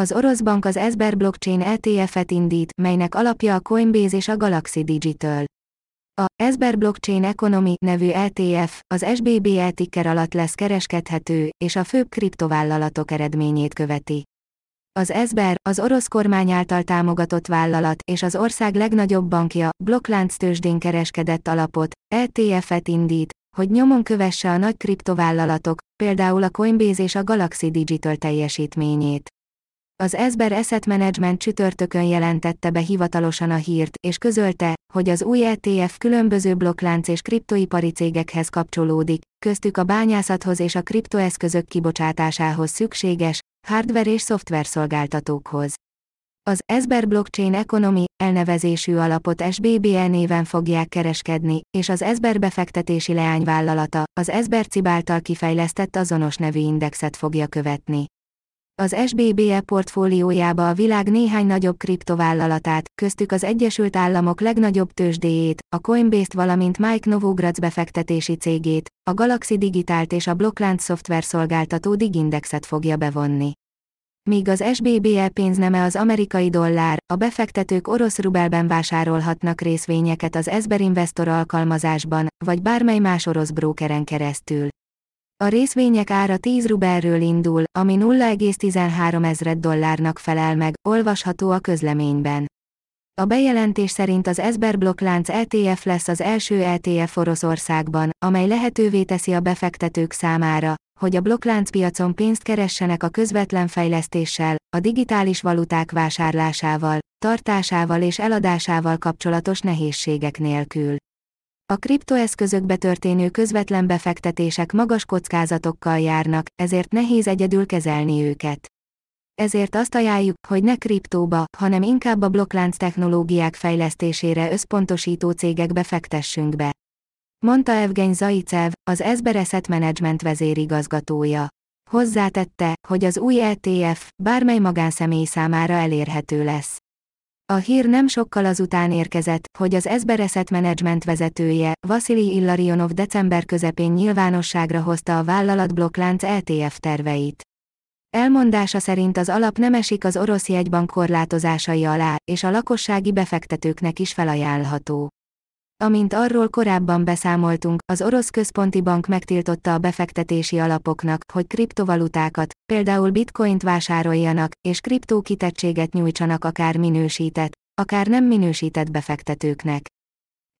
Az orosz bank az Esber blockchain ETF-et indít, melynek alapja a Coinbase és a Galaxy Digital. A Esber Blockchain Economy nevű ETF az SBBE ticker alatt lesz kereskedhető, és a főbb kriptovállalatok eredményét követi. Az Esber, az orosz kormány által támogatott vállalat és az ország legnagyobb bankja, blokklánc tőzsdén kereskedett alapot, ETF-et indít, hogy nyomon kövesse a nagy kriptovállalatok, például a Coinbase és a Galaxy Digital teljesítményét. Az Esber Asset Management csütörtökön jelentette be hivatalosan a hírt, és közölte, hogy az új ETF különböző blokklánc és kriptoipari cégekhez kapcsolódik, köztük a bányászathoz és a kriptoeszközök kibocsátásához szükséges, hardware és szoftver szolgáltatókhoz. Az Esber Blockchain Economy elnevezésű alapot SBBE néven fogják kereskedni, és az Esber befektetési leányvállalata, az Esber Cib által kifejlesztett azonos nevű indexet fogja követni. Az SBBE portfóliójába a világ néhány nagyobb kriptovállalatát, köztük az Egyesült Államok legnagyobb tőzsdéjét, a Coinbase-t valamint Mike Novogratz befektetési cégét, a Galaxy Digitált és a blokklánc szoftverszolgáltató Digindexet fogja bevonni. Míg az SBBE pénzneme az amerikai dollár, a befektetők orosz rubelben vásárolhatnak részvényeket az Esber Investor alkalmazásban, vagy bármely más orosz brókeren keresztül. A részvények ára 10 rubelről indul, ami 0,13 ezred dollárnak felel meg, olvasható a közleményben. A bejelentés szerint az Esber blokklánc ETF lesz az első ETF Oroszországban, amely lehetővé teszi a befektetők számára, hogy a blokkláncpiacon pénzt keressenek a közvetlen fejlesztéssel, a digitális valuták vásárlásával, tartásával és eladásával kapcsolatos nehézségek nélkül. A kriptoeszközökbe történő közvetlen befektetések magas kockázatokkal járnak, ezért nehéz egyedül kezelni őket. Ezért azt ajánljuk, hogy ne kriptóba, hanem inkább a blokklánc technológiák fejlesztésére összpontosító cégekbe fektessünk be. Mondta Evgeny Zaicev, az Esber Asset Management vezérigazgatója. Hozzátette, hogy az új ETF bármely magánszemély számára elérhető lesz. A hír nem sokkal azután érkezett, hogy az Esber Asset Management vezetője, Vasili Illarionov december közepén nyilvánosságra hozta a vállalat blokklánc ETF terveit. Elmondása szerint az alap nem esik az orosz jegybank korlátozásai alá, és a lakossági befektetőknek is felajánlható. Amint arról korábban beszámoltunk, az orosz központi bank megtiltotta a befektetési alapoknak, hogy kriptovalutákat, például bitcoint vásároljanak, és kriptókitettséget nyújtsanak akár minősített, akár nem minősített befektetőknek.